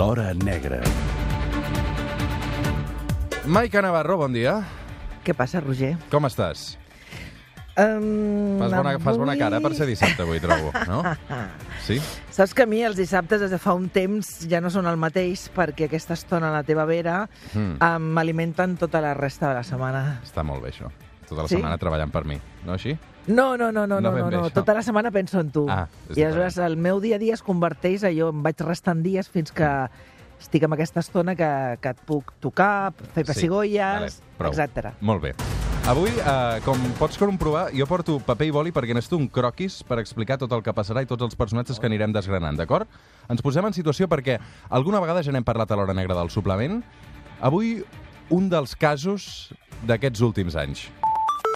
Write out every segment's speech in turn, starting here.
L'Hora Negra. Maica Navarro, bon dia. Què passa, Roger? Com estàs? Um, Fas bona, fas bona cara per ser dissabte avui, trobo, no? Sí? Saps que a mi els dissabtes des de fa un temps ja no són el mateix perquè aquesta estona a la teva vera Mm. mm. m'alimenten tota la resta de la setmana. Està molt bé, això. Tota la Sí? setmana treballant per mi, no així? No, no, no, no, No no, no. Tota la setmana penso en tu. Ah, I aleshores el meu dia a dia es converteix a jo, em vaig restant dies fins que estic amb aquesta estona que, que et puc tocar, fer pessigolles, vale, prou. etc. Molt bé. Avui, eh, com pots comprovar, jo porto paper i boli perquè necessito un croquis per explicar tot el que passarà i tots els personatges que anirem desgranant, d'acord? Ens posem en situació perquè alguna vegada ja n'hem parlat a l'Hora Negra del suplement. Avui, un dels casos d'aquests últims anys.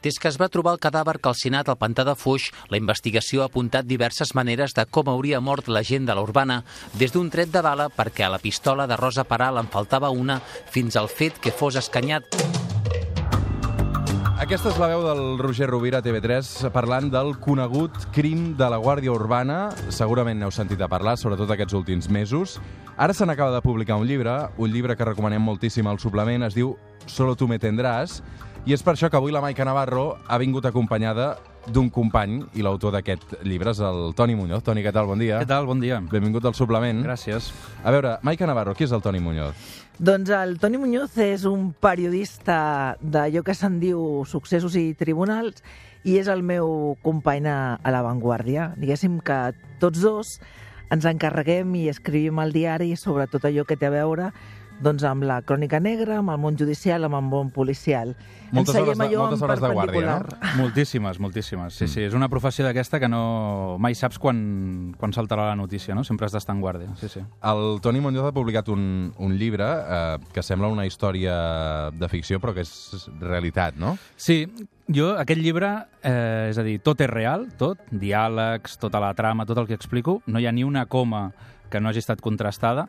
Des que es va trobar el cadàver calcinat al pantà de Fuix, la investigació ha apuntat diverses maneres de com hauria mort la gent de la urbana, des d'un tret de bala perquè a la pistola de Rosa Peral en faltava una, fins al fet que fos escanyat. Aquesta és la veu del Roger Rovira a TV3 parlant del conegut crim de la Guàrdia Urbana. Segurament n'heu sentit a parlar, sobretot aquests últims mesos. Ara se n'acaba de publicar un llibre, un llibre que recomanem moltíssim al suplement, es diu Solo tu me tendrás, i és per això que avui la Maica Navarro ha vingut acompanyada d'un company, i l'autor d'aquest llibre és el Toni Muñoz. Toni, què tal? Bon dia. Què tal? Bon dia. Benvingut al suplement. Gràcies. A veure, Maica Navarro, qui és el Toni Muñoz? Doncs el Toni Muñoz és un periodista d'allò que se'n diu successos i tribunals i és el meu company a, a l'avantguàrdia. Diguéssim que tots dos ens encarreguem i escrivim al diari sobre tot allò que té a veure doncs, amb la crònica negra, amb el món judicial, amb el món policial. Moltes Ens hores de- moltes hores de guàrdia, no? perpendicular. Moltíssimes, moltíssimes. Sí, sí, és una professió d'aquesta que no... mai saps quan, quan saltarà la notícia, no? Sempre has d'estar en guàrdia, sí, sí. El Toni Muñoz ha publicat un, un llibre eh, que sembla una història de ficció, però que és realitat, no? Sí, jo, aquest llibre, eh, és a dir, tot és real, tot, diàlegs, tota la trama, tot el que explico, no hi ha ni una coma que no hagi estat contrastada,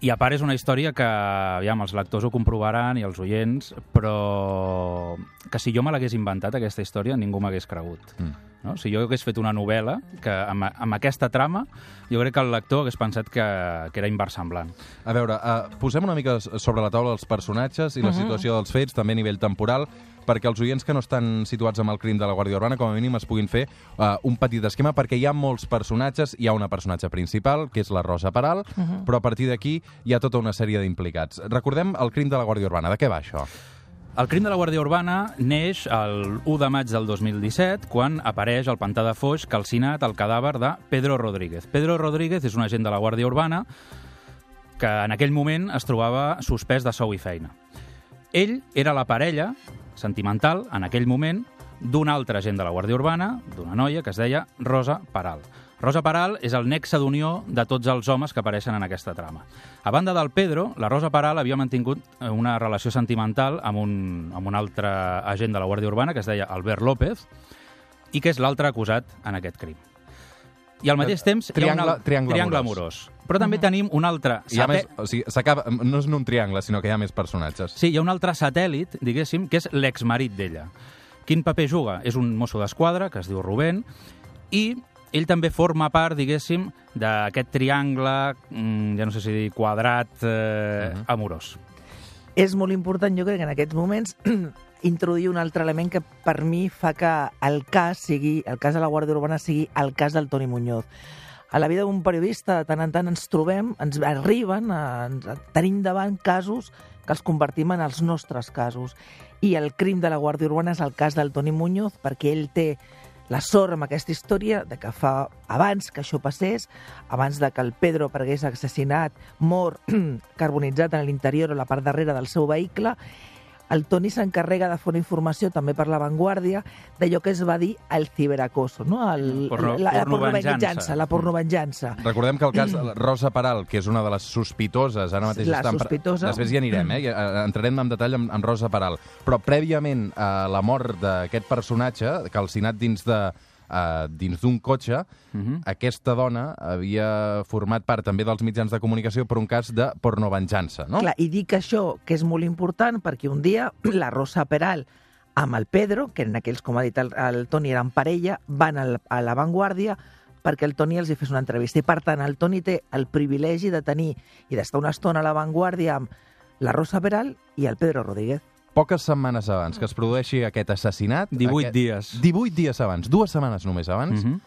i a part és una història que, aviam, els lectors ho comprovaran i els oients, però que si jo me l'hagués inventat, aquesta història, ningú m'hagués cregut. Mm. No? Si jo hagués fet una novel·la que amb, amb aquesta trama, jo crec que el lector hagués pensat que, que era inversemblant. A veure, uh, posem una mica sobre la taula els personatges i la situació dels fets, també a nivell temporal, perquè els oients que no estan situats amb el crim de la Guàrdia Urbana, com a mínim es puguin fer uh, un petit esquema, perquè hi ha molts personatges, hi ha una personatge principal, que és la Rosa Peral, però a partir d'aquí hi ha tota una sèrie d'implicats. Recordem el crim de la Guàrdia Urbana. De què va això? El crim de la Guàrdia Urbana neix el 1 de maig del 2017, quan apareix al pantà de Foix calcinat el cadàver de Pedro Rodríguez. Pedro Rodríguez és un agent de la Guàrdia Urbana que en aquell moment es trobava suspès de sou i feina. Ell era la parella sentimental, en aquell moment, d'un altre agent de la Guàrdia Urbana, d'una noia que es deia Rosa Paral. Rosa Paral és el nexe d'unió de tots els homes que apareixen en aquesta trama. A banda del Pedro, la Rosa Paral havia mantingut eh, una relació sentimental amb un, amb un altre agent de la Guàrdia Urbana que es deia Albert López i que és l'altre acusat en aquest crim. I al mateix temps hi ha Triangle- un al- triangle triangle amorós. amorós. Però també tenim un altre... Hi ha satè- més, o sigui, s'acaba, no és un triangle, sinó que hi ha més personatges. Sí, hi ha un altre satèl·lit, diguéssim, que és l'exmarit d'ella. Quin paper juga? És un mosso d'esquadra, que es diu Rubén, i ell també forma part, diguéssim, d'aquest triangle, mm, ja no sé si dir quadrat, eh, Mhm. amorós. és molt important, jo crec, en aquests moments, introduir un altre element que per mi fa que el cas sigui, el cas de la Guàrdia Urbana sigui el cas del Toni Muñoz. A la vida d'un periodista, de tant en tant ens trobem, ens arriben, eh, ens, tenim davant casos que els convertim en els nostres casos. I el crim de la Guàrdia Urbana és el cas del Toni Muñoz perquè ell té la sort amb aquesta història de que fa abans que això passés, abans de que el Pedro pergués assassinat, mort, carbonitzat en l'interior o la part darrere del seu vehicle, el Toni s'encarrega de fer una informació també per l'avantguàrdia d'allò que es va dir el ciberacoso, no? El, Porno- la, la pornovenjança. la pornovenjança. Recordem que el cas de Rosa Peral, que és una de les sospitoses, ara mateix La pre- sospitosa. Després hi anirem, eh? Eh, Entrarem en detall amb, amb Rosa Peral. Però prèviament a la mort d'aquest personatge, calcinat dins de uh, dins d'un cotxe, Mhm. aquesta dona havia format part també dels mitjans de comunicació per un cas de pornovenjança, no? Clar, I dic això, que és molt important, perquè un dia la Rosa Peral amb el Pedro, que en aquells, com ha dit el, el Toni, eren parella, van al, a l'avantguàrdia perquè el Toni els hi fes una entrevista. I, per tant, el Toni té el privilegi de tenir i d'estar una estona a l'avantguàrdia amb la Rosa Peral i el Pedro Rodríguez. Poques setmanes abans que es produeixi aquest assassinat... 18 aquest... dies. 18 dies abans, dues setmanes només abans, Mhm.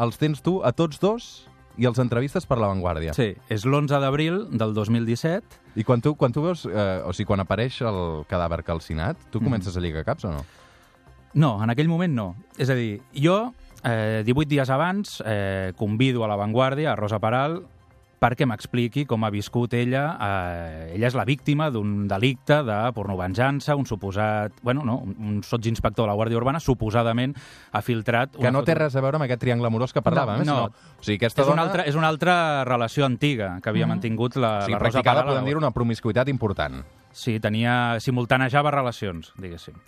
els tens tu a tots dos i els entrevistes per l'avantguàrdia. Sí, és l'11 d'abril del 2017. I quan tu, quan tu veus, eh, o sigui, quan apareix el cadàver calcinat, tu Mhm. comences a lligar caps o no? No, en aquell moment no. És a dir, jo, eh, 18 dies abans, eh, convido a l'avantguàrdia, a Rosa Peral, perquè m'expliqui com ha viscut ella. Eh, ella és la víctima d'un delicte de pornovenjança, un suposat... Bueno, no, un, sotsinspector de la Guàrdia Urbana suposadament ha filtrat... Que no té res a veure amb aquest triangle amorós que parlàvem, No, eh? no. sinó- O sigui, aquesta És dona... una, altra, és una altra relació antiga que havia mantingut la, o sigui, la Rosa Peral. podem dir, una promiscuitat important. Sí, tenia, simultanejava relacions, diguéssim.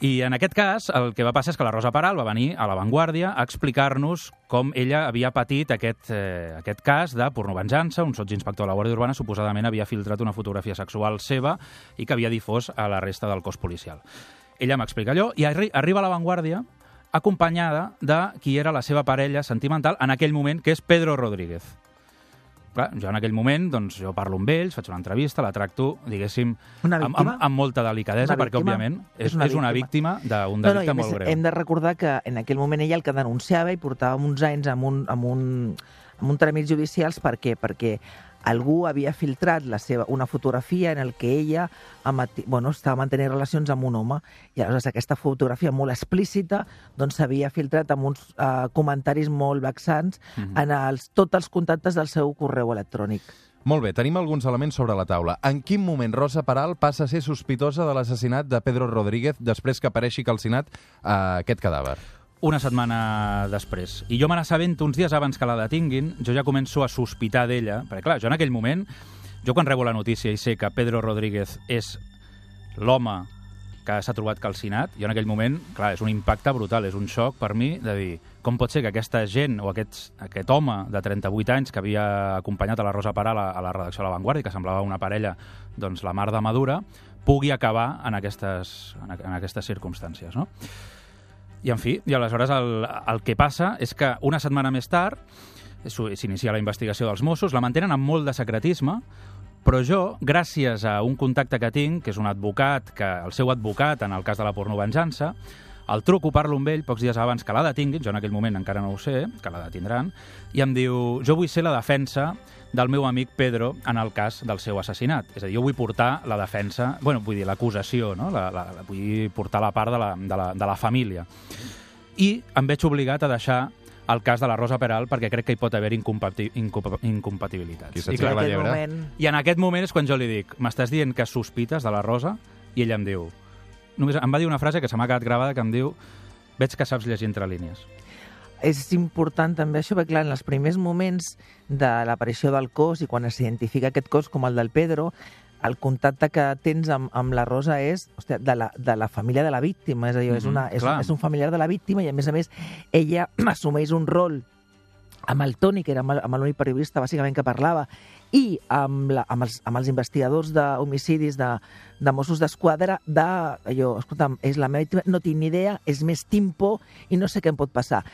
I en aquest cas, el que va passar és que la Rosa Peral va venir a l'avantguàrdia a explicar-nos com ella havia patit aquest, eh, aquest cas de pornovenjança. Un sotsinspector de la Guàrdia Urbana suposadament havia filtrat una fotografia sexual seva i que havia difós a la resta del cos policial. Ella m'explica allò i arri arriba a l'avantguàrdia acompanyada de qui era la seva parella sentimental en aquell moment, que és Pedro Rodríguez. Clar, jo en aquell moment, doncs, jo parlo amb ells, faig una entrevista, la tracto, diguéssim, Una amb, víctima? amb, amb molta delicadesa, Una perquè, víctima? òbviament, és, És una és una víctima d'un No, no, delicte a més, molt greu. hem de recordar que en aquell moment ella el que denunciava i portava uns anys amb un, amb un, amb un tràmits judicials, per què? Perquè algú havia filtrat la seva, una fotografia en el que ella bueno, estava mantenint relacions amb un home i aleshores aquesta fotografia molt explícita doncs s'havia filtrat amb uns uh, comentaris molt vexants Mhm. en els, tots els contactes del seu correu electrònic. Molt bé, tenim alguns elements sobre la taula. En quin moment Rosa Peral passa a ser sospitosa de l'assassinat de Pedro Rodríguez després que apareixi calcinat eh, aquest cadàver? Una setmana després. I jo me n'assabento uns dies abans que la detinguin, jo ja començo a sospitar d'ella, perquè clar, jo en aquell moment, jo quan rebo la notícia i sé que Pedro Rodríguez és l'home que s'ha trobat calcinat, jo en aquell moment, clar, és un impacte brutal, és un xoc per mi de dir com pot ser que aquesta gent o aquest, aquest home de 38 anys que havia acompanyat a la Rosa Peral a, a la redacció de La Vanguardia, que semblava una parella, doncs la mar de madura, pugui acabar en aquestes, en, en aquestes circumstàncies, no? I, en fi, i aleshores el, el que passa és que una setmana més tard s'inicia la investigació dels Mossos, la mantenen amb molt de secretisme, però jo, gràcies a un contacte que tinc, que és un advocat, que el seu advocat en el cas de la pornovenjança, el truco, parlo amb ell pocs dies abans que la detinguin, jo en aquell moment encara no ho sé, que la detindran, i em diu, jo vull ser la defensa del meu amic Pedro en el cas del seu assassinat. És a dir, jo vull portar la defensa, bueno, vull dir, l'acusació, no? La, la, la, vull portar la part de la, de la, de la família. I em veig obligat a deixar el cas de la Rosa Peral perquè crec que hi pot haver incompati incompa incompatibilitats. I, clar, la en llebre. I en aquest moment és quan jo li dic m'estàs dient que sospites de la Rosa? I ella em diu... Només em va dir una frase que se m'ha quedat gravada que em diu veig que saps llegir entre línies. és important també això, perquè clar, en els primers moments de l'aparició del cos i quan s'identifica aquest cos com el del Pedro, el contacte que tens amb, amb la Rosa és hòstia, de, la, de la família de la víctima, és a dir, és, Mhm, una, és, clar. és un familiar de la víctima i a més a més ella assumeix un rol amb el Toni, que era amb l'únic periodista bàsicament que parlava, i amb, la, amb, els, amb els investigadors d'homicidis de, de Mossos d'Esquadra, de, allò, escolta'm, és la meva víctima, no tinc ni idea, és més timpo i no sé què em pot passar.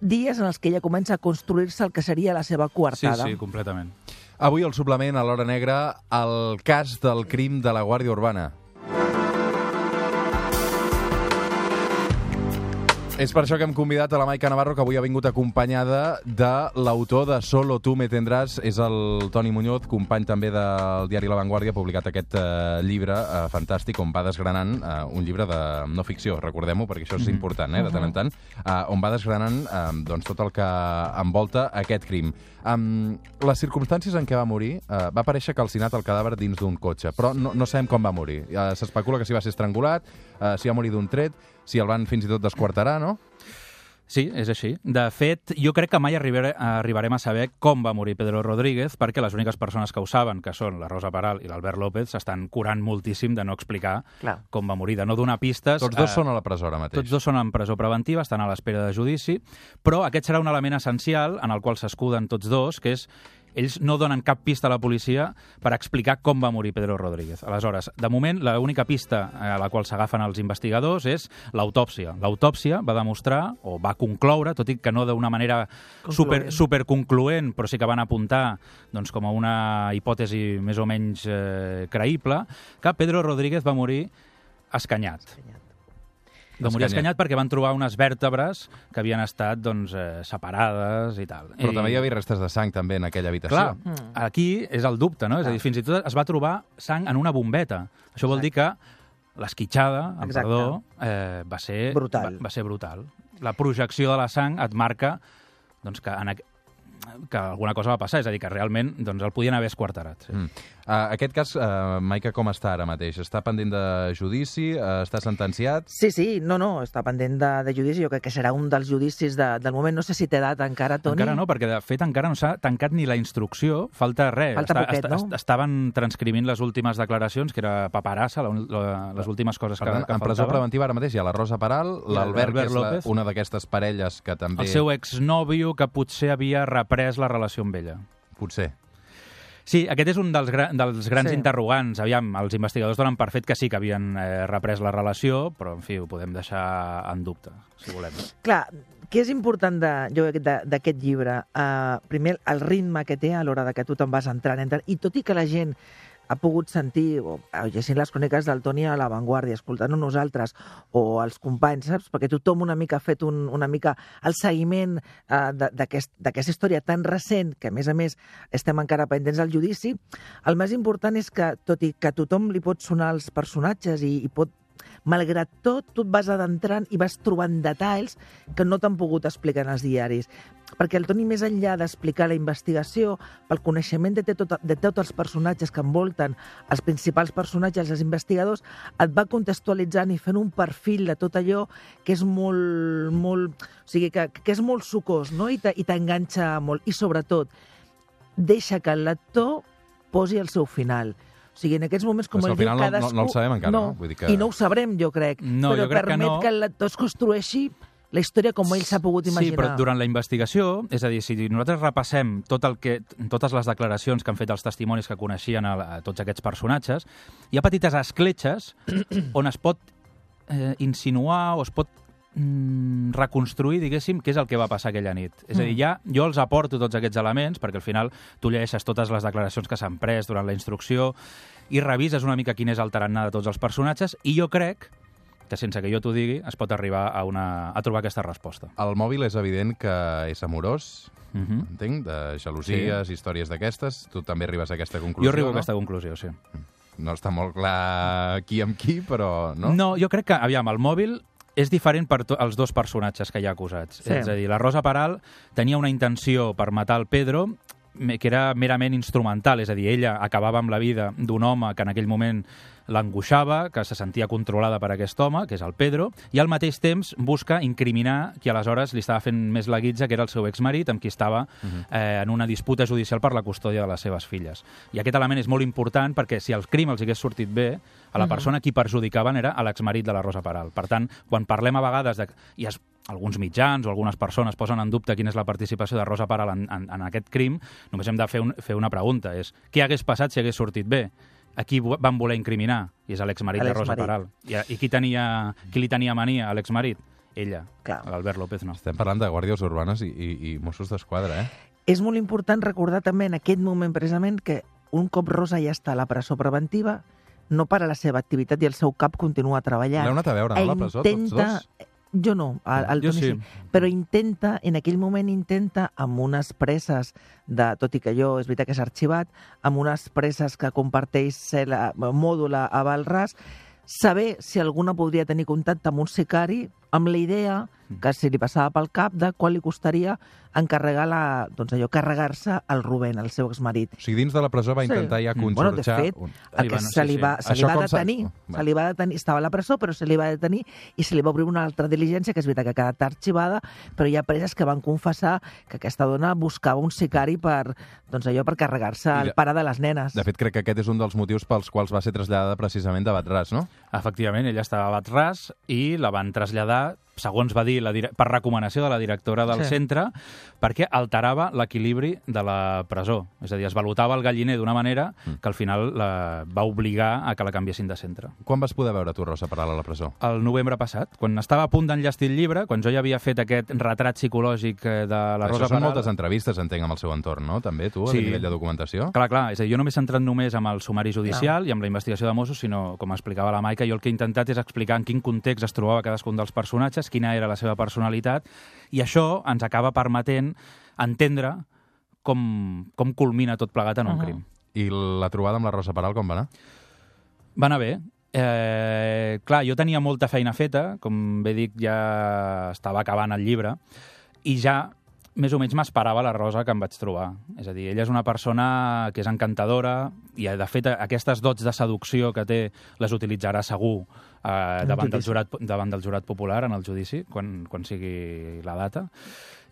Dies en els que ella comença a construir-se el que seria la seva Sí, coartada. sí, completament. Avui el suplement a l'Hora Negra, el cas del crim de la Guàrdia Urbana. És per això que hem convidat a la Maica Navarro, que avui ha vingut acompanyada de l'autor de Solo tu me tendràs, és el Toni Muñoz, company també del diari La Vanguardia, ha publicat aquest eh, llibre eh, fantàstic on va desgranant, eh, un llibre de no ficció, recordem-ho, perquè això és important, eh, de tant en tant, eh, on va desgranant eh, doncs, tot el que envolta aquest crim. Um, les circumstàncies en què va morir, uh, va aparèixer calcinat el cadàver dins d'un cotxe, però no, no sabem com va morir. Uh, S'especula que si va ser estrangulat, uh, si va morir d'un tret, si el van fins i tot desquarterar, no? Sí, és així. De fet, jo crec que mai arribare, arribarem a saber com va morir Pedro Rodríguez, perquè les úniques persones que ho saben, que són la Rosa Peral i l'Albert López, s'estan curant moltíssim de no explicar Clar. com va morir, de no donar pistes. Tots dos eh, són a la presó ara mateix. Tots dos són en presó preventiva, estan a l'espera de judici, però aquest serà un element essencial en el qual s'escuden tots dos, que és ells no donen cap pista a la policia per explicar com va morir Pedro Rodríguez. Aleshores, de moment, l'única pista a la qual s'agafen els investigadors és l'autòpsia. L'autòpsia va demostrar, o va concloure, tot i que no d'una manera super, Concloent. superconcloent, però sí que van apuntar doncs, com a una hipòtesi més o menys eh, creïble, que Pedro Rodríguez va morir escanyat. Va morir Escanyat. perquè van trobar unes vèrtebres que havien estat doncs, eh, separades i tal. Però I, també hi havia restes de sang també en aquella habitació. Clar, Mm. aquí és el dubte, no? És a dir, fins i tot es va trobar sang en una bombeta. Això vol dir que l'esquitxada, amb Exacte. perdó, eh, va ser... Brutal. Va, va ser brutal. La projecció de la sang et marca doncs, que, en, que alguna cosa va passar, és a dir, que realment doncs, el podien haver esquarterat. Sí. Mm. Uh, aquest cas, uh, Maica, com està ara mateix? Està pendent de judici? Uh, està sentenciat? Sí, sí, no, no, està pendent de, de judici. Jo crec que serà un dels judicis de, del moment. No sé si té data encara, Toni. Encara no, perquè de fet encara no s'ha tancat ni la instrucció, falta res. Falta poquet, no? est- estaven transcrivint les últimes declaracions, que era paperassa, la, la, les últimes coses que, tant, que en presó preventiva ara mateix hi ha la Rosa Peral, I l'Albert, que és la, López. una d'aquestes parelles que també... El seu exnòvio que potser havia reprès la relació amb ella. Potser. Sí, aquest és un dels, gra dels grans Sí. interrogants. Aviam, els investigadors donen per fet que sí que havien eh, reprès la relació, però, en fi, ho podem deixar en dubte, si volem. Clar, què és important de, jo d'aquest llibre? Uh, primer, el ritme que té a l'hora de que tu te'n vas entrant, entrant. I tot i que la gent ha pogut sentir, o o llegint les cròniques del Toni a l'avantguàrdia, escoltant-ho nosaltres, o els companys, saps? Perquè tothom una mica ha fet un, una mica el seguiment d'aquest, d'aquesta història tan recent, que a més a més estem encara pendents del judici, el més important és que, tot i que a tothom li pot sonar els personatges i, i pot malgrat tot, tu et vas adentrant i vas trobant detalls que no t'han pogut explicar en els diaris. Perquè el Toni, més enllà d'explicar la investigació, pel coneixement de, tot, de tots els personatges que envolten els principals personatges, els investigadors, et va contextualitzant i fent un perfil de tot allò que és molt... molt o sigui, que, que és molt sucós, no? I te- i t'enganxa molt. I, sobretot, deixa que el lector posi el seu final. O sigui, en aquests moments, com Però al diu, final no- no- cadascú... no el sabem encara, no? Vull dir que- I no ho sabrem, jo crec. No, però jo crec que permet no. que el lector es construeixi la història com ell s'ha pogut imaginar. Sí, però durant la investigació, és a dir, si nosaltres repassem tot el que, totes les declaracions que han fet els testimonis que coneixien a, a tots aquests personatges, hi ha petites escletxes on es pot eh, insinuar o es pot mm, reconstruir, diguéssim, què és el que va passar aquella nit. És a dir, ja jo els aporto tots aquests elements, perquè al final tu llegeixes totes les declaracions que s'han pres durant la instrucció i revises una mica quin és el tarannà de tots els personatges, i jo crec que sense que jo t'ho digui es pot arribar a, una, a trobar aquesta resposta. El mòbil és evident que és amorós, Uh -huh. entenc, de gelosies, sí. històries d'aquestes. Tu també arribes a aquesta conclusió, Jo arribo a no? aquesta conclusió, sí. No està molt clar qui amb qui, però... No? No, jo crec que, aviam, el mòbil és diferent per els dos personatges que hi ha acusats. Sí. És a dir, la Rosa Peral tenia una intenció per matar el Pedro que era merament instrumental, és a dir, ella acabava amb la vida d'un home que en aquell moment l'angoixava, que se sentia controlada per aquest home, que és el Pedro, i al mateix temps busca incriminar qui aleshores li estava fent més la guitza, que era el seu exmarit, amb qui estava eh, en una disputa judicial per la custòdia de les seves filles. I aquest element és molt important perquè si el crim els hagués sortit bé, a la persona qui perjudicaven era l'exmarit de la Rosa Peral. Per tant, quan parlem a vegades de... I es, alguns mitjans o algunes persones posen en dubte quina és la participació de Rosa Peral en, en, en aquest crim, només hem de fer, un, fer una pregunta, és què hagués passat si hagués sortit bé? A qui van voler incriminar? I és l'exmarit de Rosa. Peral. I, i qui, tenia, qui li tenia mania a l'exmarit? Ella, l'Albert López no. Estem parlant de guàrdies urbanes i, i, i Mossos d'Esquadra, eh? És molt important recordar també en aquest moment precisament que un cop Rosa ja està a la presó preventiva, no para la seva activitat i el seu cap continua treballant. L'heu anat a veure, no, a la presó, tots dos? Jo no, el, el Jo sí. sí. Però intenta, en aquell moment intenta, amb unes preses, de, tot i que jo és veritat que és arxivat, amb unes preses que comparteix la mòdula a Valràs, saber si alguna podria tenir contacte amb un sicari amb la idea que si li passava pel cap de quan li costaria encarregar la, doncs allò, carregar-se el Rubén, el seu exmarit. O sigui, dins de la presó va Sí. intentar ja Mm. Bueno, de conxorxar... fet, un- El Sí, que bueno, se sí, li sí. va, se li va detenir, Va. se li va detenir, estava a la presó, però se li va detenir i se li va obrir una altra diligència, que és veritat que ha quedat arxivada, però hi ha preses que van confessar que aquesta dona buscava un sicari per, doncs allò, per carregar-se el pare de les nenes. De fet, crec que aquest és un dels motius pels quals va ser traslladada precisament de Batràs, no? Efectivament, ella estava a Batràs i la van traslladar segons va dir, la, dire- per recomanació de la directora del Sí. centre, perquè alterava l'equilibri de la presó. És a dir, es valutava el galliner d'una manera que al final la, va obligar a que la canviessin de centre. Quan vas poder veure tu, Rosa Peral, a la presó? El novembre passat, quan estava a punt d'enllestir el llibre, quan jo ja havia fet aquest retrat psicològic eh, de la Això Rosa són Peral... moltes entrevistes, entenc, amb el seu entorn, no? També, tu, a Sí. nivell de documentació? Clar, clar, és a dir, jo no m'he centrat només amb el sumari judicial i amb la investigació de Mossos, sinó, com explicava la Maica, jo el que he intentat és explicar en quin context es trobava cadascun dels personatges, quina era la seva personalitat, i això ens acaba permetent entendre com, com culmina tot plegat en un Mhm. crim. I la trobada amb la Rosa Peral, com va anar? Va anar bé. Eh, clar, jo tenia molta feina feta, com bé dic, ja estava acabant el llibre, i ja més o menys m'esperava la Rosa que em vaig trobar. És a dir, ella és una persona que és encantadora i, de fet, aquestes dots de seducció que té les utilitzarà segur eh, davant, del jurat, davant del jurat popular en el judici, quan, quan sigui la data.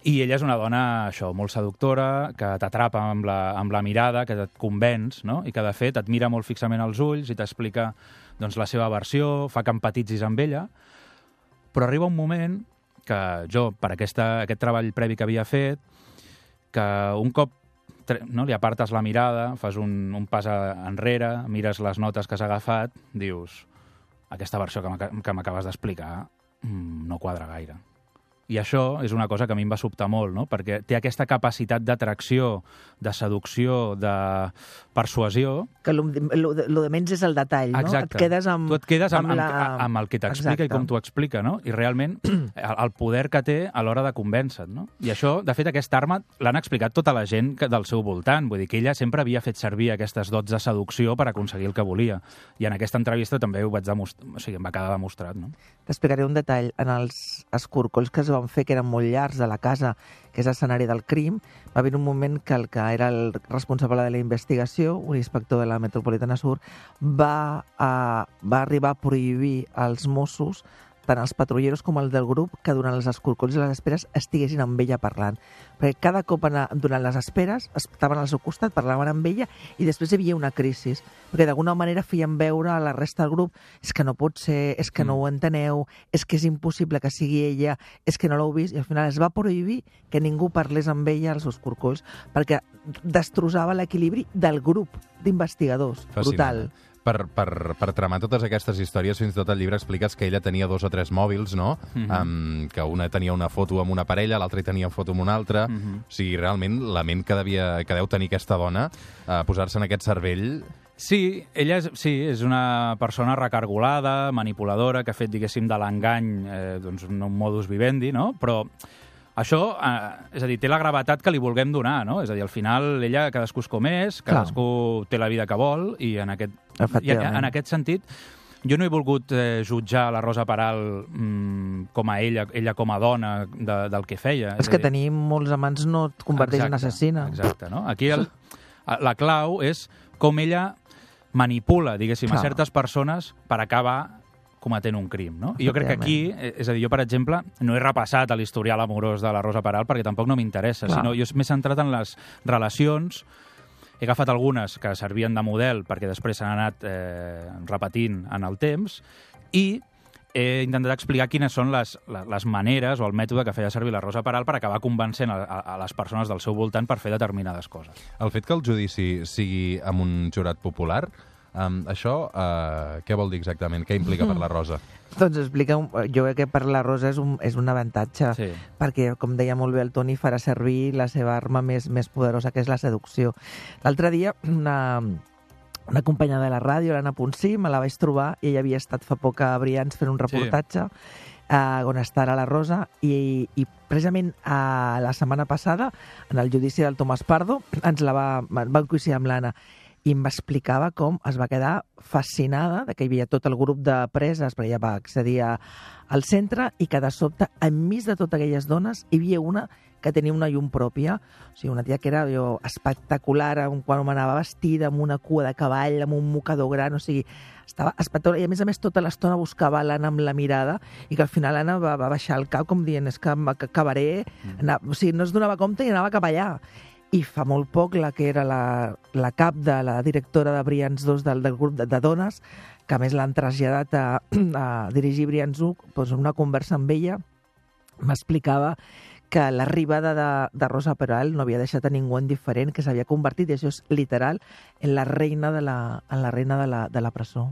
I ella és una dona, això, molt seductora, que t'atrapa amb, la, amb la mirada, que et convenç, no? i que, de fet, et mira molt fixament als ulls i t'explica doncs, la seva versió, fa que empatitzis amb ella, però arriba un moment que jo, per aquesta, aquest treball previ que havia fet, que un cop no, li apartes la mirada, fas un, un pas a- enrere, mires les notes que has agafat, dius, aquesta versió que m'aca- que m'acabes d'explicar mm, no quadra gaire. I això és una cosa que a mi em va sobtar molt, no? perquè té aquesta capacitat d'atracció, de seducció, de persuasió, Que lo, lo, de- lo de menys és el detall, no? Exacte. Et quedes amb... tu et quedes amb, amb, la- amb, amb el que t'explica i com t'ho explica, no? I realment el, el poder que té a l'hora de convèncer, no? I això, de fet, aquesta arma l'han explicat tota la gent que, del seu voltant. Vull dir que ella sempre havia fet servir aquestes dots de seducció per aconseguir el que volia. I en aquesta entrevista també ho vaig demostrar, o sigui, em va quedar demostrat, no? T'explicaré un detall. En els escorcolls que es van fer, que eren molt llargs, de la casa, que és escenari del crim, va haver un moment que el que era el responsable de la investigació, un inspector de la Metropolitana Sur, va, a, va arribar a prohibir als Mossos tant els patrulleros com el del grup que durant els escorcolls i les esperes estiguessin amb ella parlant. Perquè cada cop durant les esperes estaven al seu costat, parlaven amb ella i després hi havia una crisi. Perquè d'alguna manera feien veure a la resta del grup és que no pot ser, és que no ho enteneu, és que és impossible que sigui ella, és que no l'heu vist. I al final es va prohibir que ningú parlés amb ella als escorcolls perquè destrossava l'equilibri del grup d'investigadors. Brutal. Per, per, per tramar totes aquestes històries, fins i tot al llibre expliques que ella tenia dos o tres mòbils, no? Mhm. um, que una tenia una foto amb una parella, l'altra hi tenia foto amb una altra. Mhm. O sigui, realment, la ment que, devia, que deu tenir aquesta dona, uh, posar-se en aquest cervell... Sí, ella és, sí, és una persona recargolada, manipuladora, que ha fet, diguéssim, de l'engany eh, doncs, un modus vivendi, no? Però això, eh, és a dir, té la gravetat que li vulguem donar, no? És a dir, al final ella cadascú és com és, Clar. cadascú té la vida que vol i en aquest, i en, aquest sentit jo no he volgut eh, jutjar la Rosa Peral mm, com a ella, ella com a dona de, del que feia. És a que dir, tenir molts amants no et converteix en assassina. Exacte, no? Aquí el, la clau és com ella manipula, diguéssim, Clar. a certes persones per acabar cometent un crim, no? I jo crec que aquí, eh, és a dir, jo, per exemple, no he repassat l'historial amorós de la Rosa Peral perquè tampoc no m'interessa, sinó jo m'he centrat en les relacions he agafat algunes que servien de model perquè després s'han anat eh, repetint en el temps i he intentat explicar quines són les, les, les maneres o el mètode que feia servir la Rosa Peral per acabar convencent a, a, a les persones del seu voltant per fer determinades coses. El fet que el judici sigui amb un jurat popular, um, això uh, què vol dir exactament? Què implica per la Rosa? Doncs explica, un- jo crec que per la Rosa és un, és un avantatge, Sí. perquè, com deia molt bé el Toni, farà servir la seva arma més, més poderosa, que és la seducció. L'altre dia, una, una companya de la ràdio, l'Anna Ponsí, me la vaig trobar, i ella havia estat fa poc a Brians fent un reportatge eh, on està ara la Rosa, i, i precisament eh, la setmana passada, en el judici del Tomàs Pardo, ens la va, van coincidir amb l'Anna, i em va explicava com es va quedar fascinada de que hi havia tot el grup de preses, perquè ja va accedir a, al centre, i que de sobte, enmig de totes aquelles dones, hi havia una que tenia una llum pròpia, o sigui, una tia que era jo, espectacular, quan anava vestida amb una cua de cavall, amb un mocador gran, o sigui, estava espectacular, i a més a més tota l'estona buscava l'Anna amb la mirada, i que al final l'Anna va, va baixar el cap com dient, és que, que acabaré, anar, o sigui, no es donava compte i anava cap allà. I fa molt poc la que era la, la cap de la directora de Brians 2 del, del grup de, de dones, que a més l'han traslladat a, a dirigir Brians 1, doncs una conversa amb ella, m'explicava que l'arribada de, de Rosa Peral no havia deixat a ningú indiferent, que s'havia convertit, i això és literal, en la reina de la, en la, reina de la, de la presó.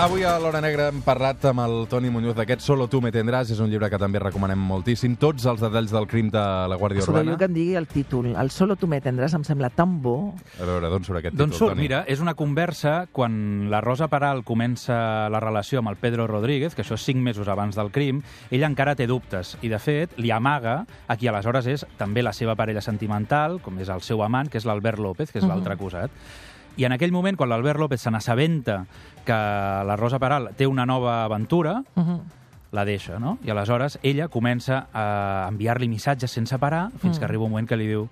Avui a l'Hora Negra hem parlat amb el Toni Muñoz d'aquest Solo tu me tendràs, és un llibre que també recomanem moltíssim. Tots els detalls del crim de la Guàrdia Sobre Urbana. allò que em digui el títol, el Solo tu me tendràs, em sembla tan bo. A veure, d'on surt aquest D'on títol, surt? Toni? Mira, és una conversa quan la Rosa Peral comença la relació amb el Pedro Rodríguez, que això és cinc mesos abans del crim, ella encara té dubtes i, de fet, li amaga a qui aleshores és també la seva parella sentimental, com és el seu amant, que és l'Albert López, que és l'altre acusat. I en aquell moment, quan l'Albert López se n'assabenta que la Rosa Peral té una nova aventura, Uh -huh. la deixa, no? I aleshores ella comença a enviar-li missatges sense parar fins que Mm. arriba un moment que li diu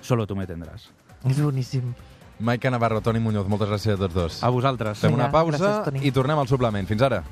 solo tu me tendràs. És boníssim. Maica Navarro, Toni Muñoz, moltes gràcies a tots dos. A vosaltres. Fem una pausa gràcies, Toni. i tornem al suplement. Fins ara.